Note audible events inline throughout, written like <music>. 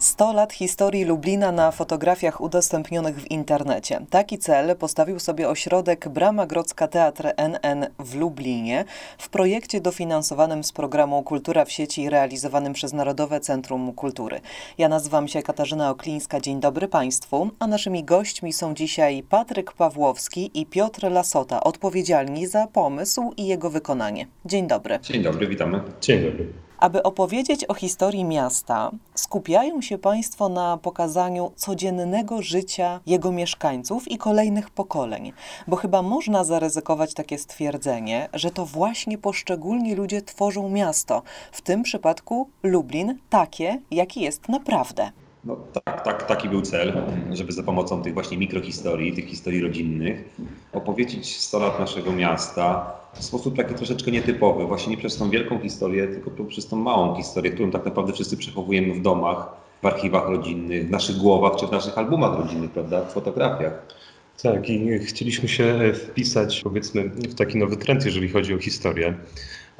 100 lat historii Lublina na fotografiach udostępnionych w internecie. Taki cel postawił sobie ośrodek Brama Grodzka Teatr NN w Lublinie w projekcie dofinansowanym z programu Kultura w sieci realizowanym przez Narodowe Centrum Kultury. Ja nazywam się Katarzyna Oklińska. Dzień dobry Państwu, a naszymi gośćmi są dzisiaj Patryk Pawłowski i Piotr Lasota, odpowiedzialni za pomysł i jego wykonanie. Dzień dobry. Dzień dobry, witamy. Dzień dobry. Aby opowiedzieć o historii miasta, skupiają się Państwo na pokazaniu codziennego życia jego mieszkańców i kolejnych pokoleń, bo chyba można zaryzykować takie stwierdzenie, że to właśnie poszczególni ludzie tworzą miasto, w tym przypadku Lublin takie, jaki jest naprawdę. No tak, tak, taki był cel, żeby za pomocą tych właśnie mikrohistorii, tych historii rodzinnych, opowiedzieć 100 lat naszego miasta w sposób taki troszeczkę nietypowy, właśnie nie przez tą wielką historię, tylko przez tą małą historię, którą tak naprawdę wszyscy przechowujemy w domach, w archiwach rodzinnych, w naszych głowach czy w naszych albumach rodzinnych, prawda, w fotografiach. Tak, i chcieliśmy się wpisać, powiedzmy, w taki nowy trend, jeżeli chodzi o historię,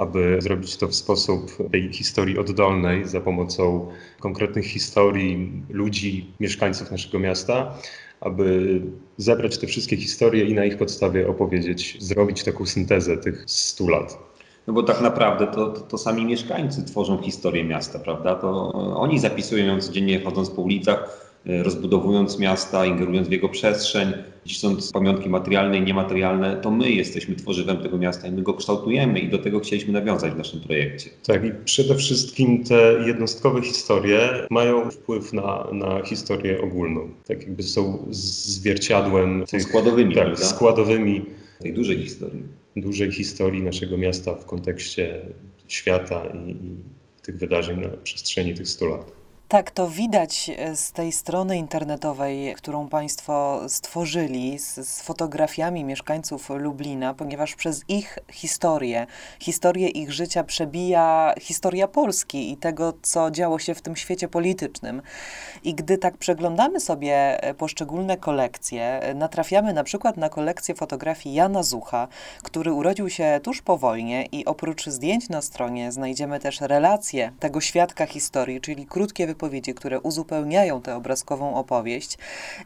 aby zrobić to w sposób tej historii oddolnej za pomocą konkretnych historii ludzi, mieszkańców naszego miasta, aby zebrać te wszystkie historie i na ich podstawie opowiedzieć, zrobić taką syntezę tych 100 lat. No bo tak naprawdę to, to, to, sami mieszkańcy tworzą historię miasta, prawda? To oni zapisują ją codziennie chodząc po ulicach, rozbudowując miasta, ingerując w jego przestrzeń, cisząc pamiątki materialne i niematerialne, to my jesteśmy tworzywem tego miasta i my go kształtujemy i do tego chcieliśmy nawiązać w naszym projekcie. Tak i przede wszystkim te jednostkowe historie mają wpływ na, na historię ogólną. Tak jakby są zwierciadłem tych, składowymi, tak, składowymi tej dużej historii. Dużej historii naszego miasta w kontekście świata i, i tych wydarzeń na przestrzeni tych 100 lat. Tak, to widać e, z tej strony internetowej, którą Państwo stworzyli, z, z, fotografiami mieszkańców Lublina, ponieważ przez ich historię, historię ich życia przebija historia Polski i tego, co działo się w tym świecie politycznym. I gdy tak przeglądamy sobie e, poszczególne kolekcje, e, natrafiamy na przykład na kolekcję fotografii Jana Zucha, który urodził się tuż po wojnie i oprócz zdjęć na stronie znajdziemy też relacje tego świadka historii, czyli krótkie wypowiedzi wypowiedzi, które uzupełniają tę obrazkową opowieść.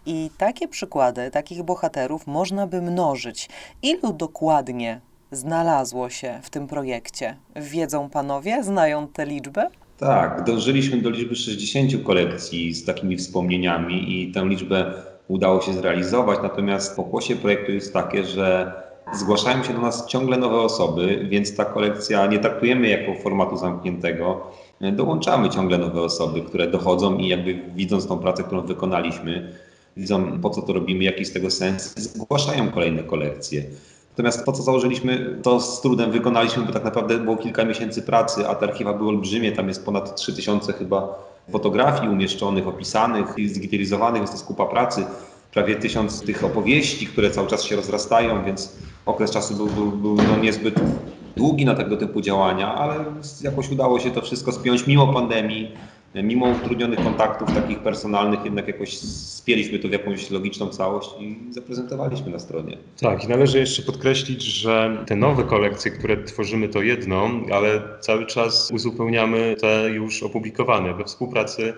I takie przykłady, takich bohaterów można by mnożyć. Ilu dokładnie znalazło się w tym projekcie? Wiedzą panowie? Znają tę liczbę? Tak, dążyliśmy do liczby 60 kolekcji z takimi wspomnieniami i tę liczbę udało się zrealizować. Natomiast pokłosie projektu jest takie, że zgłaszają się do nas ciągle nowe osoby, więc ta kolekcja nie traktujemy jako formatu zamkniętego dołączamy ciągle nowe osoby, które dochodzą i jakby widząc tą pracę, którą wykonaliśmy, widzą po co to robimy, jaki jest tego sens, zgłaszają kolejne kolekcje. Natomiast to, co założyliśmy, to z trudem wykonaliśmy, bo tak naprawdę było kilka miesięcy pracy, a te archiwa były olbrzymie, tam jest ponad 3000 chyba fotografii umieszczonych, opisanych, zdigitalizowanych, jest to skupa pracy, prawie tysiąc tych opowieści, które cały czas się rozrastają, więc okres czasu był, był, był no niezbyt długi na tego typu działania, ale jakoś udało się to wszystko spiąć mimo pandemii, mimo utrudnionych kontaktów takich personalnych, jednak jakoś spieliśmy to w jakąś logiczną całość i zaprezentowaliśmy na stronie. Tak, i należy jeszcze podkreślić, że te nowe kolekcje, które tworzymy, to jedno, ale cały czas uzupełniamy te już opublikowane we współpracy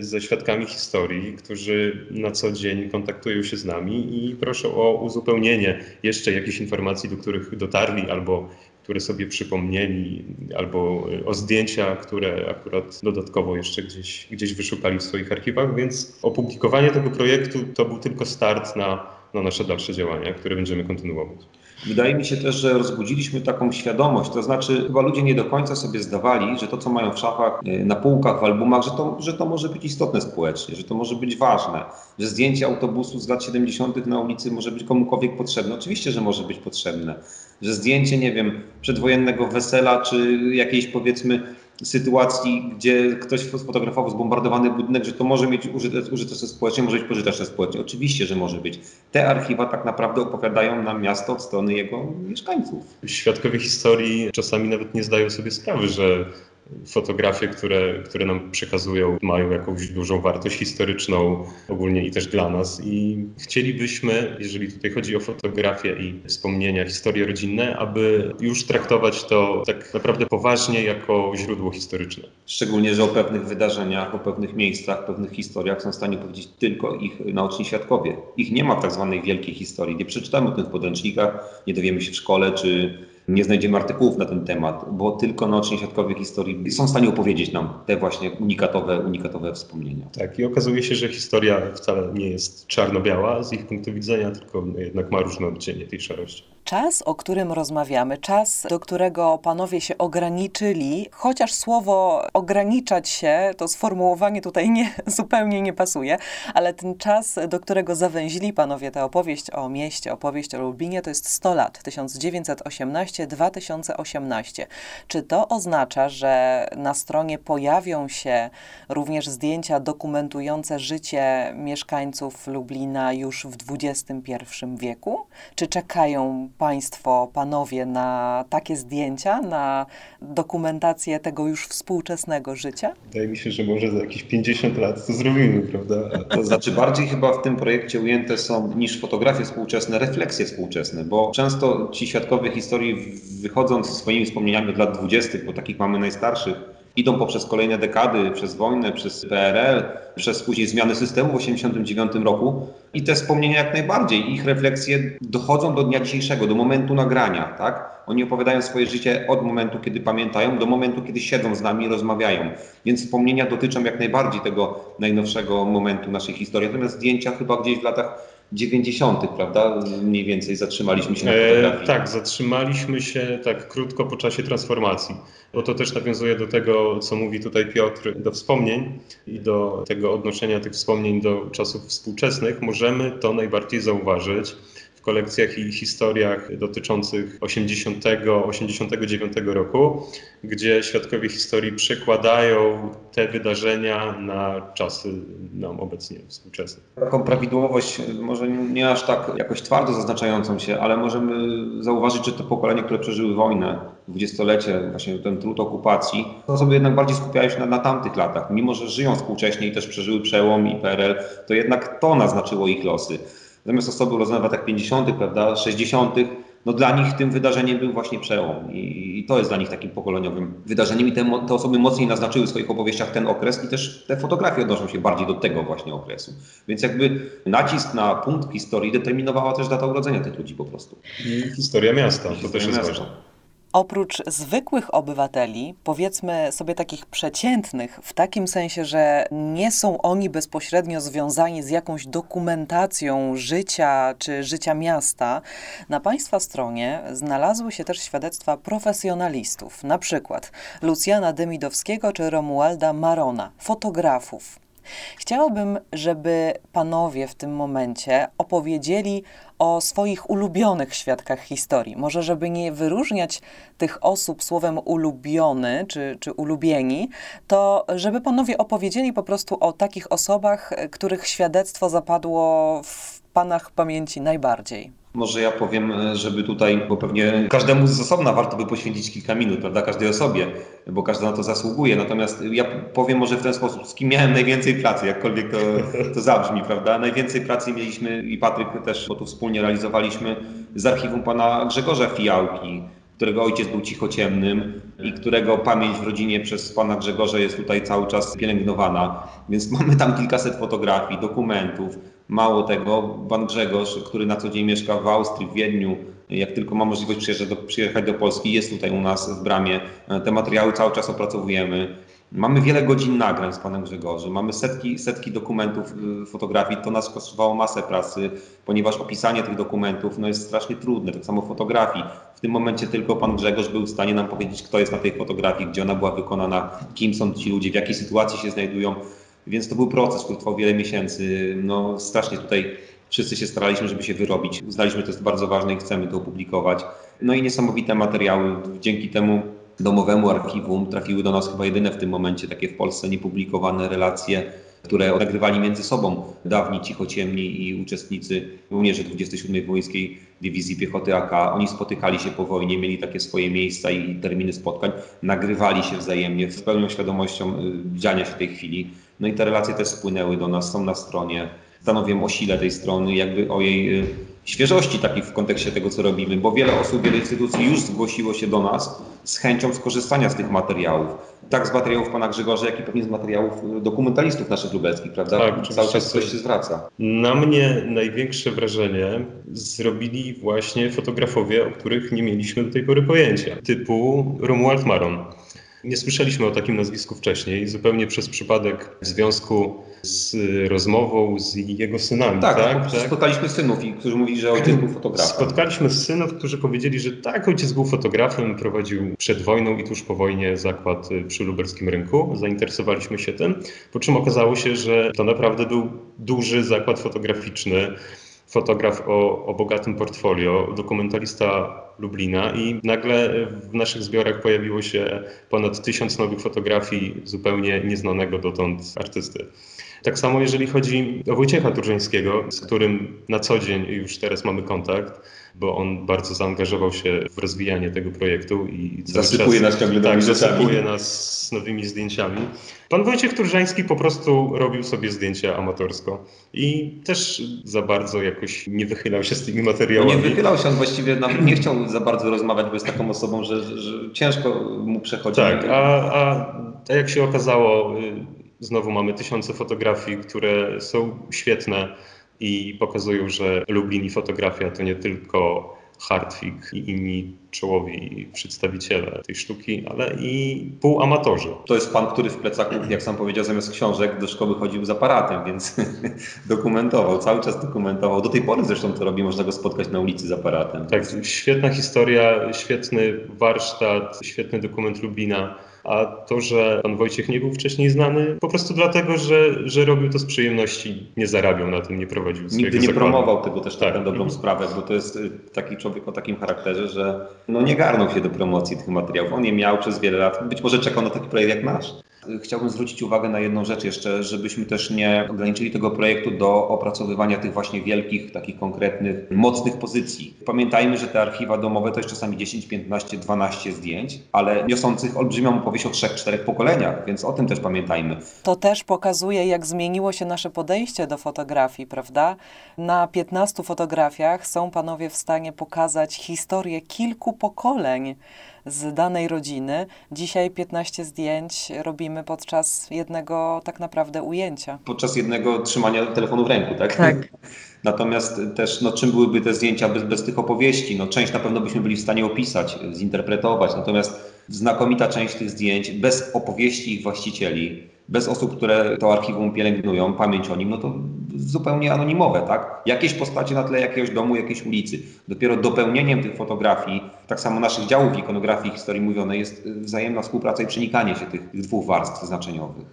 ze świadkami historii, którzy na co dzień kontaktują się z nami i proszą o uzupełnienie jeszcze jakichś informacji, do których dotarli albo które sobie przypomnieli, albo e, o zdjęcia, które akurat dodatkowo jeszcze gdzieś, gdzieś wyszukali w swoich archiwach, więc opublikowanie tego projektu to był tylko start na, na nasze dalsze działania, które będziemy kontynuować. Wydaje mi się też, że rozbudziliśmy taką świadomość, to znaczy chyba ludzie nie do końca sobie zdawali, że to, co mają w szafach, e, na półkach, w albumach, że to, że to może być istotne społecznie, że to może być ważne, że zdjęcie autobusu z lat 70. na ulicy może być komukolwiek potrzebne. Oczywiście, że może być potrzebne. Że zdjęcie, nie wiem, przedwojennego wesela, czy jakiejś powiedzmy sytuacji, gdzie ktoś sfotografował zbombardowany budynek, że to może mieć użyteczne społecznie, może być pożyteczne społecznie. Oczywiście, że może być. Te archiwa tak naprawdę opowiadają nam miasto od strony jego mieszkańców. Świadkowie historii czasami nawet nie zdają sobie sprawy, że fotografie, które, które nam przekazują, mają jakąś dużą wartość historyczną ogólnie i też dla nas. I chcielibyśmy, jeżeli tutaj chodzi o fotografię i wspomnienia, historie rodzinne, aby już traktować to tak naprawdę poważnie jako źródło historyczne. Szczególnie, że o pewnych wydarzeniach, o pewnych miejscach, pewnych historiach są w stanie powiedzieć tylko ich naoczni świadkowie. Ich nie ma w tak zwanej wielkiej historii. Nie przeczytamy o tym w podręcznikach, nie dowiemy się w szkole czy nie znajdziemy artykułów na ten temat, bo tylko naoczni świadkowie historii są w stanie opowiedzieć nam te właśnie unikatowe, unikatowe wspomnienia. Tak, i okazuje się, że historia wcale nie jest czarno-biała z ich punktu widzenia, tylko jednak ma różne odcienie tej szarości. Czas, o którym rozmawiamy, czas, do którego panowie się ograniczyli, chociaż słowo ograniczać się, to sformułowanie tutaj nie, <laughs> zupełnie nie pasuje, ale ten czas, do którego zawęzili panowie tę opowieść o mieście, opowieść o Lublinie, to jest 100 lat, 1918-2018. Czy to oznacza, że na stronie pojawią się również zdjęcia dokumentujące życie mieszkańców Lublina już w XXI wieku? Czy czekają Państwo, panowie, na takie zdjęcia, na dokumentację tego już współczesnego życia? Wydaje mi się, że może za jakieś 50 lat to zrobimy, prawda? To znaczy bardziej chyba w tym projekcie ujęte są niż fotografie współczesne, refleksje współczesne, bo często ci świadkowie historii wychodząc swoimi wspomnieniami od lat 20., bo takich mamy najstarszych, idą poprzez kolejne dekady, przez wojnę, przez PRL, przez później zmiany systemu w 1989 roku i te wspomnienia jak najbardziej, ich refleksje dochodzą do dnia dzisiejszego, do momentu nagrania, tak? Oni opowiadają swoje życie od momentu, kiedy pamiętają, do momentu, kiedy siedzą z nami i rozmawiają. Więc wspomnienia dotyczą jak najbardziej tego najnowszego momentu naszej historii. Natomiast zdjęcia chyba gdzieś w latach 90., prawda? Mniej więcej zatrzymaliśmy się na e, fotografii. E, tak, zatrzymaliśmy się tak krótko po czasie transformacji, bo to też nawiązuje do tego, co mówi tutaj Piotr, do wspomnień i do tego odnoszenia tych wspomnień do czasów współczesnych. Możemy to najbardziej zauważyć kolekcjach i historiach dotyczących 80-89 roku, gdzie świadkowie historii przekładają te wydarzenia na czasy nam obecnie współczesne. Taką prawidłowość, może nie aż tak jakoś twardo zaznaczającą się, ale możemy zauważyć, że to pokolenie, które przeżyły wojnę, dwudziestolecie, właśnie ten trud okupacji, to osoby jednak bardziej skupiają się na, na tamtych latach. Mimo, że żyją współcześnie i też przeżyły przełom i PRL, to jednak to naznaczyło ich losy. Natomiast osoby urodzone w latach 50., prawda, 60., no dla nich tym wydarzeniem był właśnie przełom I, i to jest dla nich takim pokoleniowym wydarzeniem i te, te, osoby mocniej naznaczyły w swoich opowieściach ten okres i też te fotografie odnoszą się bardziej do tego właśnie okresu. Więc jakby nacisk na punkt historii determinowała też data urodzenia tych ludzi po prostu. I historia miasta, to też jest ważne. Oprócz zwykłych obywateli, powiedzmy sobie takich przeciętnych, w takim sensie, że nie są oni bezpośrednio związani z jakąś dokumentacją życia czy życia miasta, na Państwa stronie znalazły się też świadectwa profesjonalistów, na przykład Lucjana Demidowskiego czy Romualda Marona, fotografów. Chciałabym, żeby panowie w tym momencie opowiedzieli o swoich ulubionych świadkach historii. Może, żeby nie wyróżniać tych osób słowem ulubiony czy, czy ulubieni, to żeby panowie opowiedzieli po prostu o takich osobach, których świadectwo zapadło w panach pamięci najbardziej. Może ja powiem, żeby tutaj, bo pewnie każdemu z osobna warto by poświęcić kilka minut, prawda, każdej osobie, bo każdy na to zasługuje. Natomiast ja powiem może w ten sposób, z kim miałem najwięcej pracy, jakkolwiek to, to zabrzmi, prawda. Najwięcej pracy mieliśmy i Patryk też, bo tu wspólnie realizowaliśmy z archiwum pana Grzegorza Fijałki, którego ojciec był cichociemnym i którego pamięć w rodzinie przez pana Grzegorza jest tutaj cały czas pielęgnowana. Więc mamy tam kilkaset fotografii, dokumentów, Mało tego, pan Grzegorz, który na co dzień mieszka w Austrii, w Wiedniu, jak tylko ma możliwość do, przyjechać do Polski, jest tutaj u nas w bramie. Te materiały cały czas opracowujemy. Mamy wiele godzin nagrań z panem Grzegorzem, mamy setki, setki dokumentów, y, fotografii. To nas kosztowało masę pracy, ponieważ opisanie tych dokumentów no, jest strasznie trudne, tak samo fotografii. W tym momencie tylko pan Grzegorz był w stanie nam powiedzieć, kto jest na tej fotografii, gdzie ona była wykonana, kim są ci ludzie, w jakiej sytuacji się znajdują. Więc to był proces, który trwał wiele miesięcy. No strasznie tutaj wszyscy się staraliśmy, żeby się wyrobić. Uznaliśmy, że to jest bardzo ważne i chcemy to opublikować. No i niesamowite materiały. Dzięki temu domowemu archiwum trafiły do nas chyba jedyne w tym momencie takie w Polsce niepublikowane relacje które nagrywali między sobą dawni cichociemni i uczestnicy żołnierze 27. Wołyńskiej Dywizji Piechoty AK. Oni spotykali się po wojnie, mieli takie swoje miejsca i terminy spotkań, nagrywali się wzajemnie z pełną świadomością y, dziania się tej chwili. No i te relacje też spłynęły do nas, są na stronie, stanowią o sile tej strony, jakby o jej y, świeżości takich w kontekście tego, co robimy, bo wiele osób, wiele instytucji już zgłosiło się do nas z chęcią skorzystania z tych materiałów. Tak z materiałów pana Grzegorza, jak i pewnie z materiałów y, dokumentalistów naszych lubelskich, prawda? Tak, Cały czas coś się zwraca. Na mnie największe wrażenie zrobili właśnie fotografowie, o których nie mieliśmy do tej pory pojęcia, typu Romuald Maron. Nie słyszeliśmy o takim nazwisku wcześniej, zupełnie przez przypadek w związku z rozmową z jego synami. Tak, tak, tak? spotkaliśmy synów, którzy mówili, że ojciec był fotografem. Spotkaliśmy synów, którzy powiedzieli, że tak, ojciec był fotografem, prowadził przed wojną i tuż po wojnie zakład przy lubelskim rynku. Zainteresowaliśmy się tym, po czym okazało się, że to naprawdę był duży zakład fotograficzny fotograf o, o bogatym portfolio, dokumentalista Lublina i nagle w naszych zbiorach pojawiło się ponad tysiąc nowych fotografii zupełnie nieznanego dotąd artysty. Tak samo jeżeli chodzi o Wojciecha Turzyńskiego, z którym na co dzień już teraz mamy kontakt, bo on bardzo zaangażował się w rozwijanie tego projektu i zasypuje czas, nas ciągle tak, zasypuje nas z nowymi zdjęciami. Pan Wojciech Turżański po prostu robił sobie zdjęcia amatorsko i też za bardzo jakoś nie wychylał się z tymi materiałami. No nie wychylał się, on właściwie nawet nie chciał za bardzo rozmawiać, bo jest taką osobą, że, że, ciężko mu przechodzić. Tak, a, a, a jak się okazało, y, znowu mamy tysiące fotografii, które są świetne i pokazują, że Lublin i fotografia to nie tylko Hartwig i inni czołowi przedstawiciele tej sztuki, ale i półamatorzy. To jest pan, który w plecaku, jak sam powiedział, zamiast książek do szkoły chodził z aparatem, więc <laughs> dokumentował, cały czas dokumentował. Do tej pory zresztą to robi, można go spotkać na ulicy z aparatem. Tak, świetna historia, świetny warsztat, świetny dokument Lublina a to, że pan Wojciech nie był wcześniej znany, po prostu dlatego, że, że robił to z przyjemności, nie zarabiał na tym, nie prowadził Nigdy nie zakładu. promował tego też tak na dobrą sprawę, bo to jest y, taki człowiek o takim charakterze, że no nie garnął się do promocji tych materiałów. On je miał przez wiele lat, być może czekał na taki projekt jak nasz. Chciałbym zwrócić uwagę na jedną rzecz jeszcze, żebyśmy też nie ograniczyli tego projektu do opracowywania tych właśnie wielkich, takich konkretnych, mocnych pozycji. Pamiętajmy, że te archiwa domowe to jest czasami 10, 15, 12 zdjęć, ale niosących olbrzymią opowieść o trzech, czterech pokoleniach, więc o tym też pamiętajmy. To też pokazuje, jak zmieniło się nasze podejście do fotografii, prawda? Na 15 fotografiach są panowie w stanie pokazać historię kilku pokoleń z danej rodziny. Dzisiaj 15 zdjęć robimy podczas jednego tak naprawdę ujęcia. Podczas jednego trzymania telefonu w ręku, tak? Tak. <laughs> Natomiast też, no, czym byłyby te zdjęcia bez, bez tych opowieści? No, część na pewno byśmy byli w stanie opisać, zinterpretować, natomiast znakomita część tych zdjęć bez opowieści ich właścicieli, bez osób, które to archiwum pielęgnują, pamięć o nim, no to zupełnie anonimowe, tak? Jakieś postacie na tle jakiegoś domu, jakiejś ulicy. Dopiero dopełnieniem tych fotografii, tak samo naszych działów ikonografii i historii mówionej jest wzajemna współpraca i przenikanie się tych, tych dwóch warstw znaczeniowych.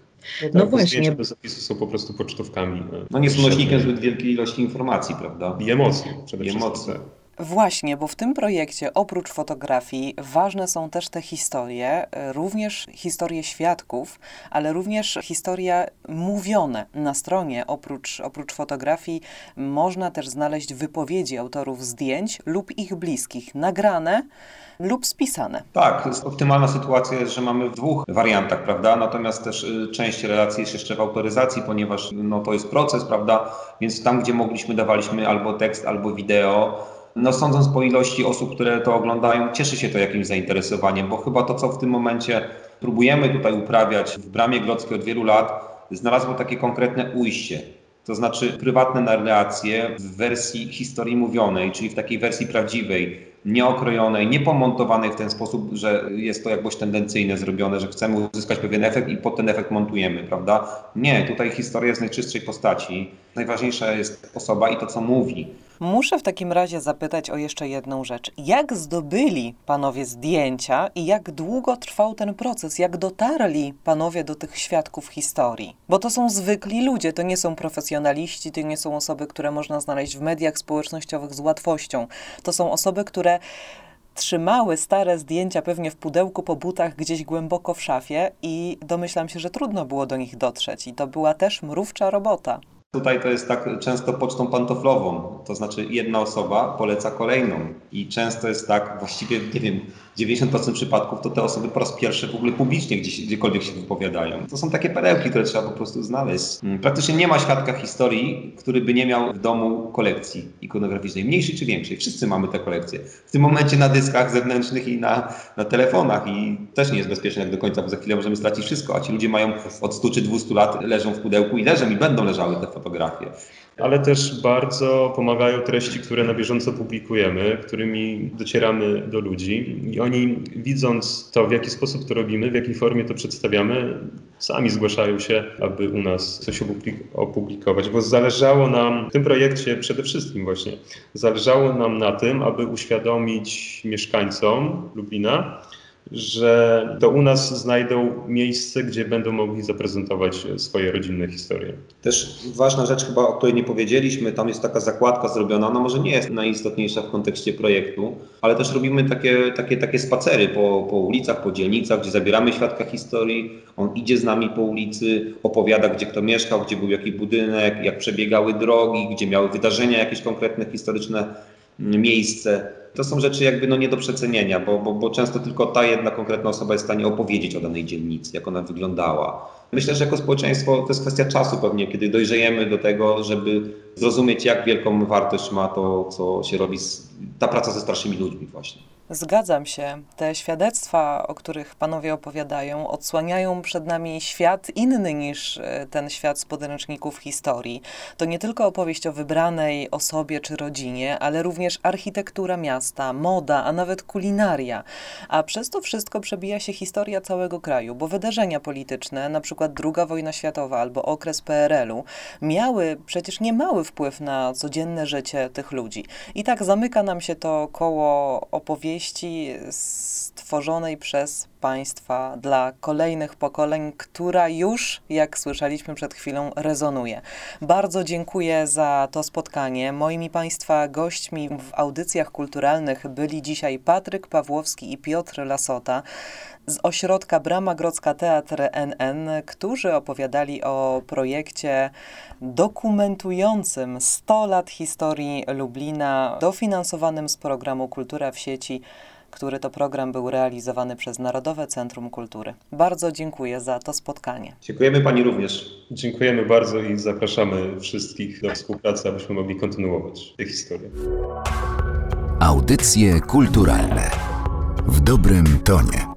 No, tak, No właśnie. Bez opisu są po prostu pocztówkami. No nie są nośnikiem zbyt wielkiej ilości informacji, prawda? I emocji przede I wszystkim. emocji. Właśnie, bo w tym projekcie oprócz fotografii ważne są też te historie, e, również historie świadków, ale również historie mówione na stronie. Oprócz, oprócz fotografii można też znaleźć wypowiedzi autorów zdjęć lub ich bliskich, nagrane lub spisane. Tak, optymalna sytuacja jest, że mamy w dwóch wariantach, prawda? Natomiast też y, część relacji jest jeszcze w autoryzacji, ponieważ no, to jest proces, prawda? Więc tam, gdzie mogliśmy, dawaliśmy albo tekst, albo wideo. No sądząc po ilości osób, które to oglądają, cieszy się to jakimś zainteresowaniem, bo chyba to, co w tym momencie próbujemy tutaj uprawiać w Bramie Grodzkiej od wielu lat, znalazło takie konkretne ujście. To znaczy prywatne narracje w wersji historii mówionej, czyli w takiej wersji prawdziwej, nieokrojonej, niepomontowanej w ten sposób, że jest to jakoś tendencyjne zrobione, że chcemy uzyskać pewien efekt i pod ten efekt montujemy, prawda? Nie, tutaj historia jest najczystszej postaci. Najważniejsza jest osoba i to, co mówi. Muszę w takim razie zapytać o jeszcze jedną rzecz. Jak zdobyli panowie zdjęcia i jak długo trwał ten proces? Jak dotarli panowie do tych świadków historii? Bo to są zwykli ludzie, to nie są profesjonaliści, to nie są osoby, które można znaleźć w mediach społecznościowych z łatwością. To są osoby, które trzymały stare zdjęcia pewnie w pudełku po butach gdzieś głęboko w szafie i domyślam się, że trudno było do nich dotrzeć. I to była też mrówcza robota. Tutaj to jest tak często pocztą pantoflową, to znaczy jedna osoba poleca kolejną. I często jest tak, właściwie nie wiem, 90% przypadków to te osoby po raz pierwszy w ogóle publicznie gdzieś, gdziekolwiek się wypowiadają. To są takie perełki, które trzeba po prostu znaleźć. Mm, praktycznie nie ma świadka historii, który by nie miał w domu kolekcji ikonograficznej, mniejszej czy większej. Wszyscy mamy te kolekcje. W tym momencie na dyskach zewnętrznych i na, na telefonach i też nie jest bezpieczne jak do końca, bo za chwilę możemy stracić wszystko, a ci ludzie mają od 100 czy 200 lat, leżą w pudełku i leżą i będą leżały te fotografie ale też bardzo pomagają treści, które na bieżąco publikujemy, którymi docieramy do ludzi. I oni widząc to, w jaki sposób to robimy, w jakiej formie to przedstawiamy, sami zgłaszają się, aby u nas coś opublikować, bo zależało nam w tym projekcie przede wszystkim właśnie, zależało nam na tym, aby uświadomić mieszkańcom Lublina, że to u nas znajdą miejsce, gdzie będą mogli zaprezentować swoje rodzinne historie. Też ważna rzecz chyba, o której nie powiedzieliśmy, tam jest taka zakładka zrobiona, ona może nie jest najistotniejsza w kontekście projektu, ale też robimy takie, takie, takie spacery po, po ulicach, po dzielnicach, gdzie zabieramy świadka historii, on idzie z nami po ulicy, opowiada, gdzie kto mieszkał, gdzie był jaki budynek, jak przebiegały drogi, gdzie miały wydarzenia jakieś konkretne, historyczne miejsce. To są rzeczy jakby no nie do przecenienia, bo, bo, bo często tylko ta jedna konkretna osoba jest w stanie opowiedzieć o danej dzielnicy, jak ona wyglądała. Myślę, że jako społeczeństwo to jest kwestia czasu pewnie, kiedy dojrzejemy do tego, żeby zrozumieć, jak wielką wartość ma to, co się robi, ta praca ze starszymi ludźmi właśnie. Zgadzam się. Te świadectwa, o których panowie opowiadają, odsłaniają przed nami świat inny niż e, ten świat z podręczników historii. To nie tylko opowieść o wybranej osobie czy rodzinie, ale również architektura miasta, moda, a nawet kulinaria. A przez to wszystko przebija się historia całego kraju, bo wydarzenia polityczne, na przykład II wojna światowa albo okres PRL-u, miały przecież niemały wpływ na codzienne życie tych ludzi. I tak zamyka nam się to koło opowieści opowieści stworzonej przez Państwa dla kolejnych pokoleń, która już, jak słyszeliśmy przed chwilą, rezonuje. Bardzo dziękuję za to spotkanie. Moimi Państwa gośćmi w audycjach kulturalnych byli dzisiaj Patryk Pawłowski i Piotr Lasota z ośrodka Brama Grodzka Teatr NN, którzy opowiadali o projekcie dokumentującym 100 lat historii Lublina, dofinansowanym z programu Kultura w sieci który to program był realizowany przez Narodowe Centrum Kultury. Bardzo dziękuję za to spotkanie. Dziękujemy Pani również. Dziękujemy bardzo i zapraszamy wszystkich do współpracy, abyśmy mogli kontynuować tę historię. Audycje kulturalne w dobrym tonie.